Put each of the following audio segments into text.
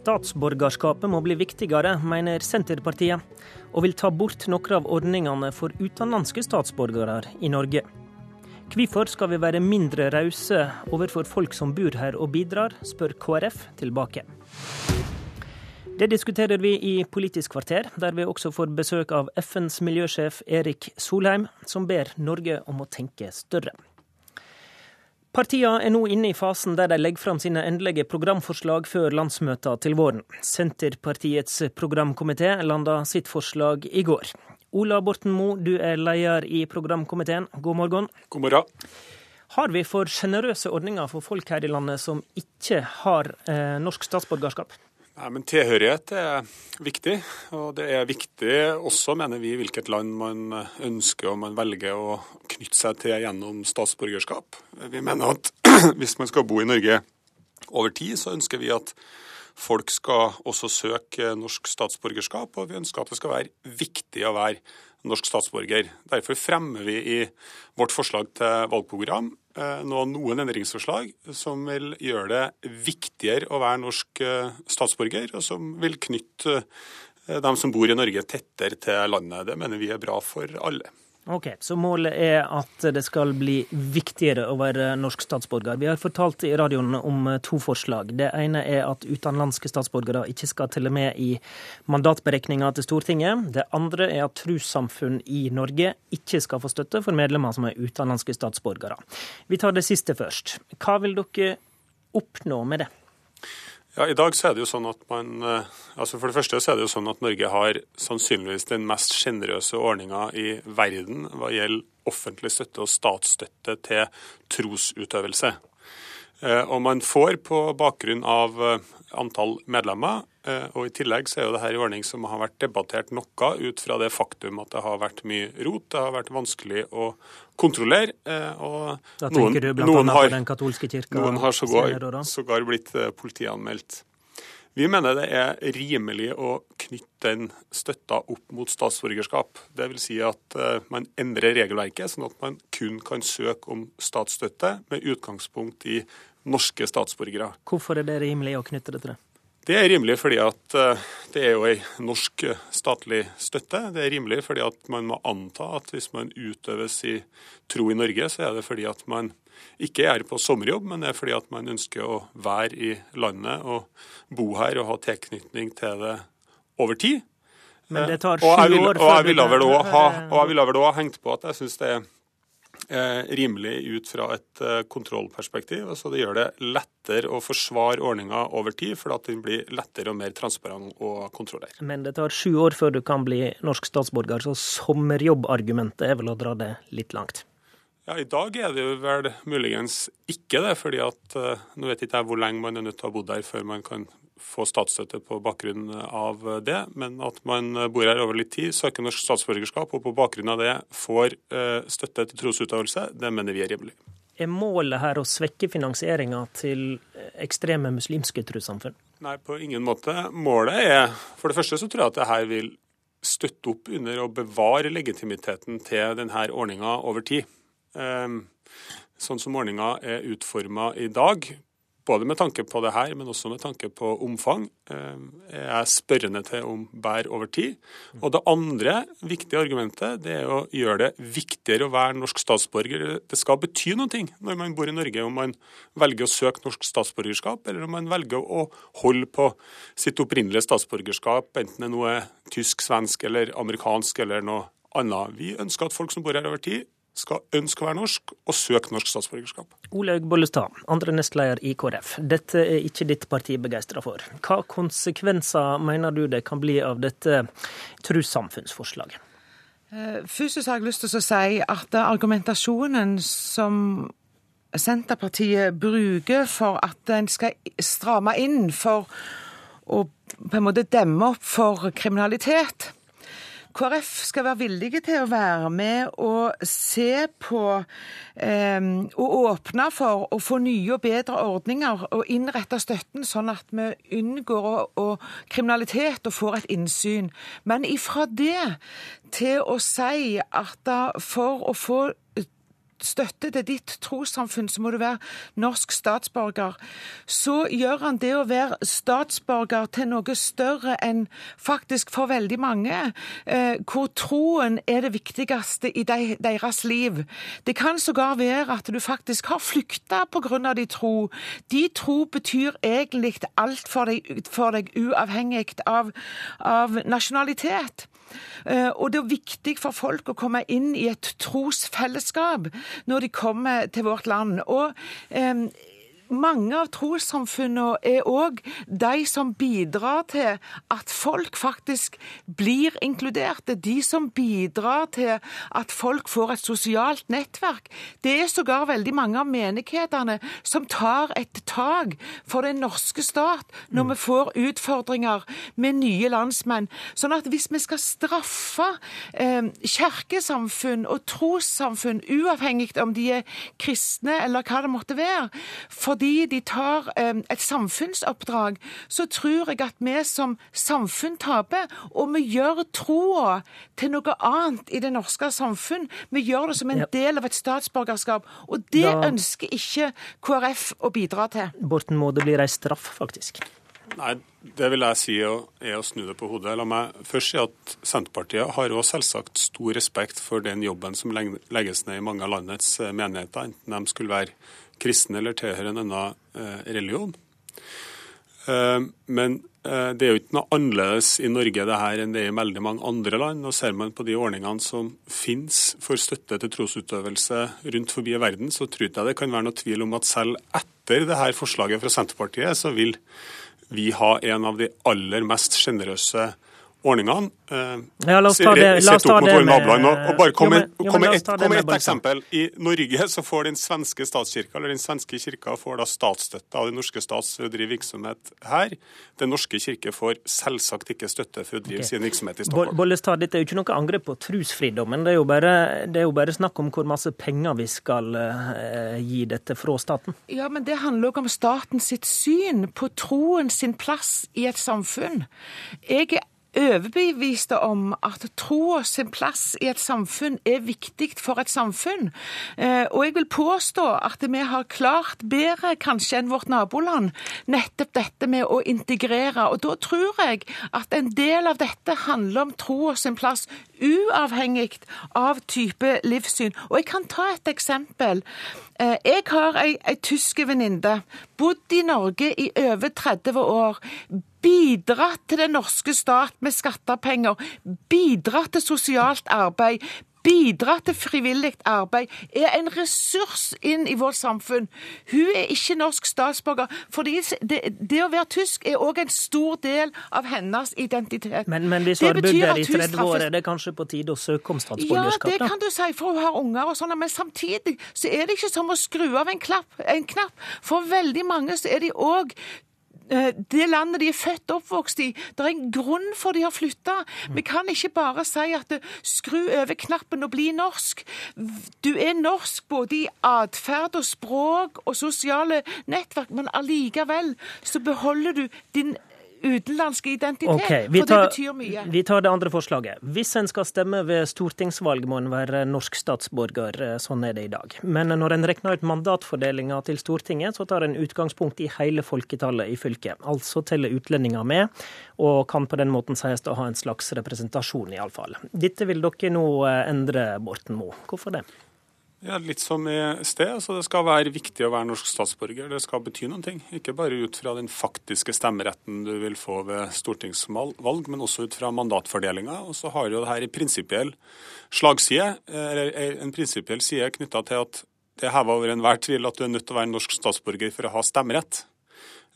Statsborgerskapet må bli viktigere, mener Senterpartiet, og vil ta bort noen av ordningene for utenlandske statsborgere i Norge. Hvorfor skal vi være mindre rause overfor folk som bor her og bidrar, spør KrF tilbake. Det diskuterer vi i Politisk kvarter, der vi også får besøk av FNs miljøsjef Erik Solheim, som ber Norge om å tenke større. Partiene er nå inne i fasen der de legger fram sine endelige programforslag før landsmøtene til våren. Senterpartiets programkomité landa sitt forslag i går. Ola Borten Moe, du er leder i programkomiteen. God morgen. God morgen. Har vi for sjenerøse ordninger for folk her i landet som ikke har eh, norsk statsborgerskap? Nei, men Tilhørighet er viktig, og det er viktig også, mener vi, hvilket land man ønsker og man velger å knytte seg til gjennom statsborgerskap. Vi mener at hvis man skal bo i Norge over tid, så ønsker vi at folk skal også søke norsk statsborgerskap, og vi ønsker at det skal være viktig å være norsk statsborger. Derfor fremmer vi i vårt forslag til valgprogram Eh, nå noen endringsforslag som vil gjøre det viktigere å være norsk eh, statsborger, og som vil knytte eh, dem som bor i Norge tettere til landet. Det mener vi er bra for alle. Ok, Så målet er at det skal bli viktigere å være norsk statsborger. Vi har fortalt i radioen om to forslag. Det ene er at utenlandske statsborgere ikke skal telle med i mandatberekninga til Stortinget. Det andre er at trossamfunn i Norge ikke skal få støtte for medlemmer som er utenlandske statsborgere. Vi tar det siste først. Hva vil dere oppnå med det? Ja, I dag så er det jo sånn at man, eh, altså for det første så er det jo sånn at Norge har sannsynligvis den mest sjenerøse ordninga i verden hva gjelder offentlig støtte og statsstøtte til trosutøvelse. Eh, og man får på bakgrunn av eh, antall medlemmer og I tillegg så er jo dette en ordning som har vært debattert noe ut fra det faktum at det har vært mye rot, det har vært vanskelig å kontrollere. Eh, og da noen, du blant noen har, den kirka? Noen har sågar, sågar blitt eh, politianmeldt. Vi mener det er rimelig å knytte den støtta opp mot statsborgerskap. Dvs. Si at man endrer regelverket, sånn at man kun kan søke om statsstøtte med utgangspunkt i norske statsborgere. Hvorfor er det rimelig å knytte det til det? Det er rimelig fordi at eh, det er jo ei norsk eh, statlig støtte. Det er rimelig fordi at man må anta at hvis man utøver sin tro i Norge, så er det fordi at man ikke er på sommerjobb, men det er fordi at man ønsker å være i landet og bo her og ha tilknytning til det over tid. Men det tar sju år før Og jeg ville vel òg ha hengt på at jeg syns det er Eh, rimelig ut fra et eh, kontrollperspektiv. Altså det gjør det lettere å forsvare ordninga over tid, for at den blir lettere og mer transparent å kontrollere. Men det tar sju år før du kan bli norsk statsborger, så sommerjobbargumentet er vel å dra det litt langt? Ja, I dag er det jo vel muligens ikke det, fordi at eh, nå vet ikke jeg hvor lenge man er nødt til å ha bodd der før man kan få statsstøtte på bakgrunn av det, men at man bor her over litt tid, søker norsk statsborgerskap og på bakgrunn av det får eh, støtte til trosutøvelse, det mener vi er rimelig. Er målet her å svekke finansieringa til ekstreme muslimske trossamfunn? Nei, på ingen måte. Målet er For det første så tror jeg at det her vil støtte opp under å bevare legitimiteten til denne ordninga over tid. Ehm, sånn som ordninga er utforma i dag, både med tanke på det her, men også med tanke på omfang, Jeg er spørrende til om bær over tid. Og det andre viktige argumentet det er å gjøre det viktigere å være norsk statsborger. Det skal bety noe når man bor i Norge, om man velger å søke norsk statsborgerskap, eller om man velger å holde på sitt opprinnelige statsborgerskap, enten det nå er tysk, svensk eller amerikansk eller noe annet. Vi ønsker at folk som bor her over tid, skal ønske å være norsk og søke norsk statsborgerskap. Olaug Bollestad, andre nestleder i KrF. Dette er ikke ditt parti begeistra for. Hva konsekvenser mener du det kan bli av dette trossamfunnsforslaget? Eh, først har jeg lyst til å si at argumentasjonen som Senterpartiet bruker for at en skal stramme inn for å på en måte demme opp for kriminalitet, KrF skal være villige til å være med og se på eh, og åpne for å få nye og bedre ordninger og innrette støtten sånn at vi unngår å, å kriminalitet og får et innsyn. Men ifra det til å si at for å få støtte til ditt trossamfunn, så må du være norsk statsborger. Så gjør han det å være statsborger til noe større enn faktisk for veldig mange, eh, hvor troen er det viktigste i deres liv. Det kan sågar være at du faktisk har flykta pga. din tro. De tro betyr egentlig alt for deg, for deg uavhengig av, av nasjonalitet. Eh, og det er viktig for folk å komme inn i et trosfellesskap når de kommer til vårt land. Og eh, mange av trossamfunnene er òg de som bidrar til at folk faktisk blir inkluderte. De som bidrar til at folk får et sosialt nettverk. Det er sågar veldig mange av menighetene som tar et tak for den norske stat når mm. vi får utfordringer med nye landsmenn. Sånn at hvis vi skal straffe eh, kirkesamfunn og trossamfunn, uavhengig om de er kristne eller hva det måtte være, for fordi de tar eh, et samfunnsoppdrag, så tror jeg at vi som samfunn taper. Og vi gjør troa til noe annet i det norske samfunn. Vi gjør det som en del av et statsborgerskap. Og det da... ønsker ikke KrF å bidra til. Borten Moe, det blir ei straff, faktisk. Nei, det vil jeg si er å snu det på hodet. La meg først si at Senterpartiet har også selvsagt stor respekt for den jobben som legges ned i mange av landets eh, menigheter, enten de skulle være kristne eller tilhøre en annen eh, religion. Eh, men det er jo ikke noe annerledes i Norge det her enn det er i veldig mange andre land. og Ser man på de ordningene som finnes for støtte til trosutøvelse rundt forbi i verden, så tror jeg det kan være noe tvil om at selv etter det her forslaget fra Senterpartiet, så vil vi ha en av de aller mest sjenerøse ordningene. Eh, ja, la oss ta det, la oss ta det med, og bare kom, jo, men, kom et, kom et eksempel. I Norge så får den svenske statskirka, eller den svenske kirka får da statsstøtte av den norske stats for å drive virksomhet her. Den norske kirke får selvsagt ikke støtte for å drive okay. sin virksomhet i Stockholm. Bollestad, dette er jo ikke noe angrep på trosfridommen. Det er jo bare, det er jo bare snakk om hvor masse penger vi skal eh, gi dette fra staten. Ja, men det handler òg om staten sitt syn på troen sin plass i et samfunn. Jeg er overbeviste om at troa sin plass i et samfunn er viktig for et samfunn. Eh, og jeg vil påstå at vi har klart bedre kanskje enn vårt naboland nettopp dette med å integrere. Og da tror jeg at en del av dette handler om troa sin plass, uavhengig av type livssyn. Og jeg kan ta et eksempel. Eh, jeg har ei, ei tysk venninne. Bodd i Norge i over 30 år bidratt til den norske stat med skattepenger, bidratt til sosialt arbeid, bidratt til frivillig arbeid, er en ressurs inn i vårt samfunn. Hun er ikke norsk statsborger, fordi det, det å være tysk er òg en stor del av hennes identitet. Men, men hvis hun har bodd der i 30 år, er det kanskje på tide å søke om statsborgerskap? Ja, det kan du si, for hun har unger og sånn, men samtidig så er det ikke som å skru av en, klapp, en knapp. For veldig mange så er de òg det landet de er født og oppvokst i. Det er en grunn for de har flytta. Vi kan ikke bare si at eh, skru over knappen og bli norsk. Du er norsk både i atferd og språk og sosiale nettverk, men allikevel så beholder du din utenlandske identitet. Okay, for tar, det betyr mye. Vi tar det andre forslaget. Hvis en skal stemme ved stortingsvalg, må en være norsk statsborger. Eh, sånn er det i dag. Men når en regner ut mandatfordelinga til Stortinget, så tar en utgangspunkt i hele folketallet i fylket. Altså teller utlendinger med, og kan på den måten sies å ha en slags representasjon, iallfall. Dette vil dere nå eh, endre, Borten Moe. Hvorfor det? Ja, Litt som i sted. så Det skal være viktig å være norsk statsborger. Det skal bety noen ting. Ikke bare ut fra den faktiske stemmeretten du vil få ved stortingsvalg, men også ut fra mandatfordelinga. Og så har jo det her en prinsipiell slagside, eller en prinsipiell side knytta til at det er heva over enhver tvil at du er nødt til å være norsk statsborger for å ha stemmerett.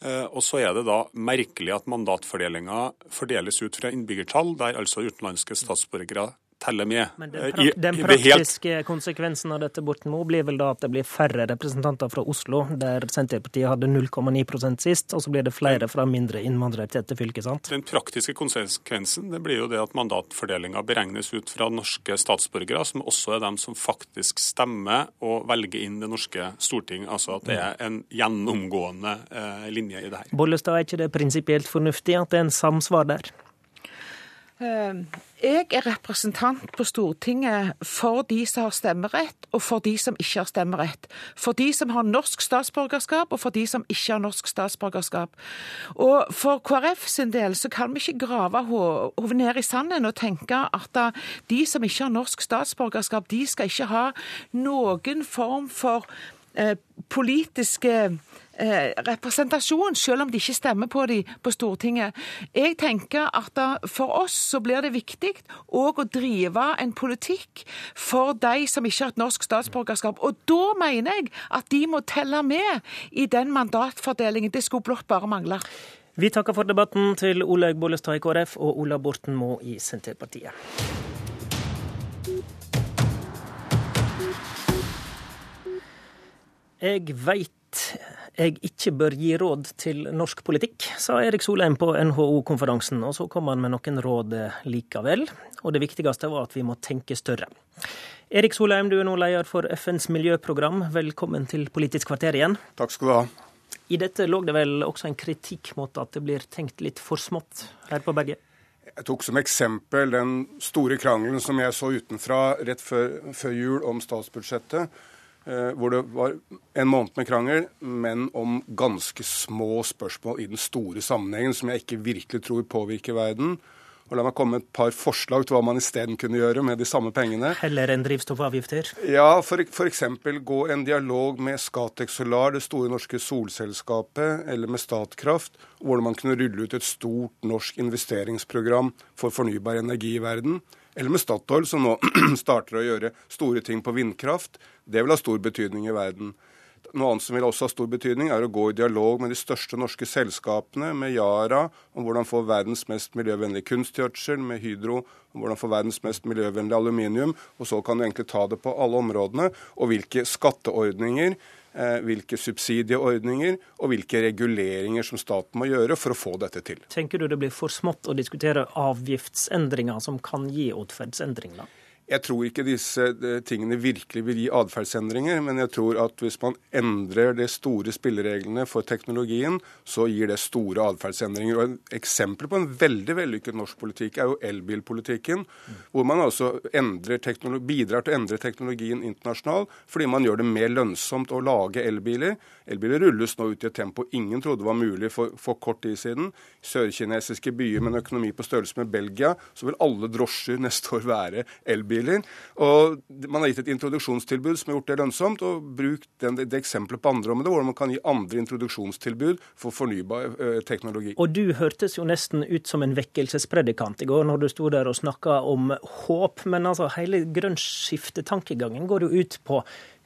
Eh, og så er det da merkelig at mandatfordelinga fordeles ut fra innbyggertall, der altså utenlandske statsborgere teller med. Men den, prak den praktiske helt... konsekvensen av dette Borten Moe blir vel da at det blir færre representanter fra Oslo, der Senterpartiet hadde 0,9% sist, og så blir det flere fra mindre innvandrertette fylker, sant? Den praktiske konsekvensen det blir jo det at mandatfordelinga beregnes ut fra norske statsborgere, som også er dem som faktisk stemmer og velger inn det norske storting. Altså at det er en gjennomgående eh, linje i det her. Bollestad, er ikke det prinsipielt fornuftig at det er en samsvar der? Uh, Jeg er representant på Stortinget for de som har stemmerett, og for de som ikke har stemmerett. For de som har norsk statsborgerskap, og for de som ikke har norsk statsborgerskap. Og For KrF sin del så kan vi ikke grave hodet ned i sanden og tenke at de som ikke har norsk statsborgerskap, de skal ikke ha noen form for eh, politiske representasjon, selv om de ikke stemmer på dem på Stortinget. Jeg tenker at For oss så blir det viktig òg å drive en politikk for de som ikke har et norsk statsborgerskap. Og da mener jeg at de må telle med i den mandatfordelingen. Det skulle blott bare mangle. Vi takker for debatten til Olaug Bollestad i KrF og Ola Borten Moe i Senterpartiet. Jeg veit jeg ikke bør gi råd til norsk politikk, sa Erik Solheim på NHO-konferansen. Og så kom han med noen råd likevel. Og det viktigste var at vi må tenke større. Erik Solheim, du er nå leder for FNs miljøprogram. Velkommen til Politisk kvarter igjen. Takk skal du ha. I dette lå det vel også en kritikk mot at det blir tenkt litt for smått her på berget? Jeg tok som eksempel den store krangelen som jeg så utenfra rett før, før jul om statsbudsjettet Eh, hvor det var en måned med krangel, men om ganske små spørsmål i den store sammenhengen som jeg ikke virkelig tror påvirker verden. Og La meg komme med et par forslag til hva man isteden kunne gjøre med de samme pengene. Heller enn drivstoffavgifter? Ja, f.eks. gå en dialog med Scatec Solar, det store norske solselskapet, eller med Statkraft, hvordan man kunne rulle ut et stort norsk investeringsprogram for fornybar energi i verden. Eller med Statoil, som nå starter å gjøre store ting på vindkraft. Det vil ha stor betydning i verden. Noe annet som vil også ha stor betydning, er å gå i dialog med de største norske selskapene, med Yara, om hvordan få verdens mest miljøvennlige kunstgjødsel, med Hydro, om hvordan få verdens mest miljøvennlige aluminium. Og så kan du egentlig ta det på alle områdene. Og hvilke skatteordninger hvilke subsidieordninger og hvilke reguleringer som staten må gjøre for å få dette til. Tenker du det blir for smått å diskutere avgiftsendringer som kan gi atferdsendringer? Jeg tror ikke disse eh, tingene virkelig vil gi atferdsendringer, men jeg tror at hvis man endrer de store spillereglene for teknologien, så gir det store atferdsendringer. Og Et eksempel på en veldig vellykket norsk politikk er jo elbilpolitikken, hvor man altså bidrar til å endre teknologien internasjonalt fordi man gjør det mer lønnsomt å lage elbiler. Elbiler rulles nå ut i et tempo ingen trodde var mulig for, for kort tid siden. Sørkinesiske byer med en økonomi på størrelse med Belgia, så vil alle drosjer neste år være elbiler elbiler. Og man har gitt et introduksjonstilbud som har gjort det lønnsomt, og brukt den, det eksempelet på andre områder hvor man kan gi andre introduksjonstilbud for fornybar ø, teknologi. Og du hørtes jo nesten ut som en vekkelsespredikant i går når du sto der og snakka om håp, men altså hele grønnskiftetankegangen går jo ut på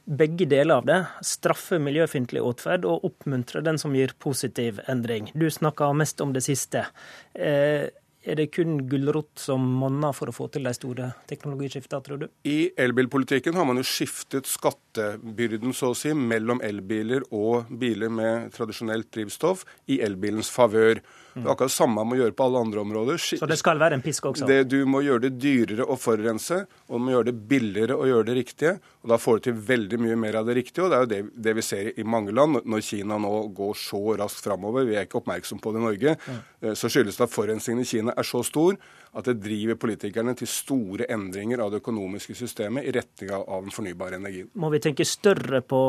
begge deler av det. Straffe miljøfiendtlig atferd og oppmuntre den som gir positiv endring. Du snakka mest om det siste. Eh, er det kun gulrot som monner for å få til de store teknologiskiftene, tror du? I elbilpolitikken har man jo skiftet skattebyrden så å si, mellom elbiler og biler med tradisjonelt drivstoff i elbilens favør. Det er akkurat det samme man må gjøre på alle andre områder. Så det skal være en pisk også? Det, du må gjøre det dyrere å forurense, og du må gjøre det billigere å gjøre det riktige. og Da får du til veldig mye mer av det riktige. og Det er jo det, det vi ser i mange land. Når Kina nå går så raskt framover, vi er ikke oppmerksom på det i Norge. Eh, så skyldes det at forurensningen i Kina er så stor at det driver politikerne til store endringer av det økonomiske systemet i retning av den fornybare energien. Må vi tenke større på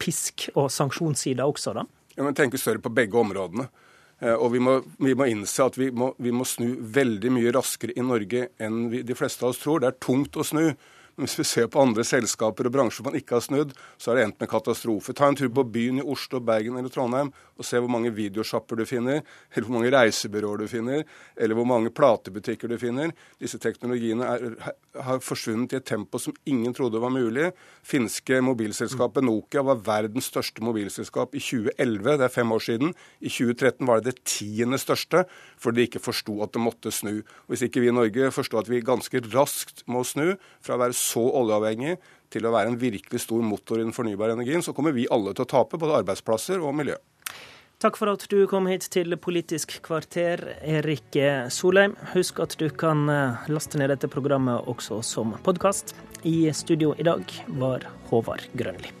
pisk- og sanksjonssida også, da? Ja, men tenke større på begge områdene. Eh, og vi må, vi må innse at vi må, vi må, snu veldig mye raskere i Norge enn vi, de fleste av oss tror. Det er tungt å snu. Men hvis vi ser på andre selskaper og bransjer man ikke har snudd, så er det endt med katastrofe. Ta en tur på byen i Oslo, Bergen eller Trondheim og se hvor mange videosjapper du finner, eller hvor mange reisebyråer du finner, eller hvor mange platebutikker du finner. Disse teknologiene er, har forsvunnet i et tempo som ingen trodde var mulig. Finske mobilselskapet Nokia var verdens største mobilselskap i 2011, det er fem år siden. I 2013 var det det tiende største, fordi de ikke forsto at det måtte snu. Hvis ikke vi i Norge forstår at vi ganske raskt må snu fra å være så oljeavhengig til å være en virkelig stor motor i den fornybare energien, så kommer vi alle til å tape, både arbeidsplasser og miljø. Takk for at du kom hit til Politisk kvarter, Erik Solheim. Husk at du kan eh, laste ned dette programmet også som podkast. I studio i dag var Håvard Grønli.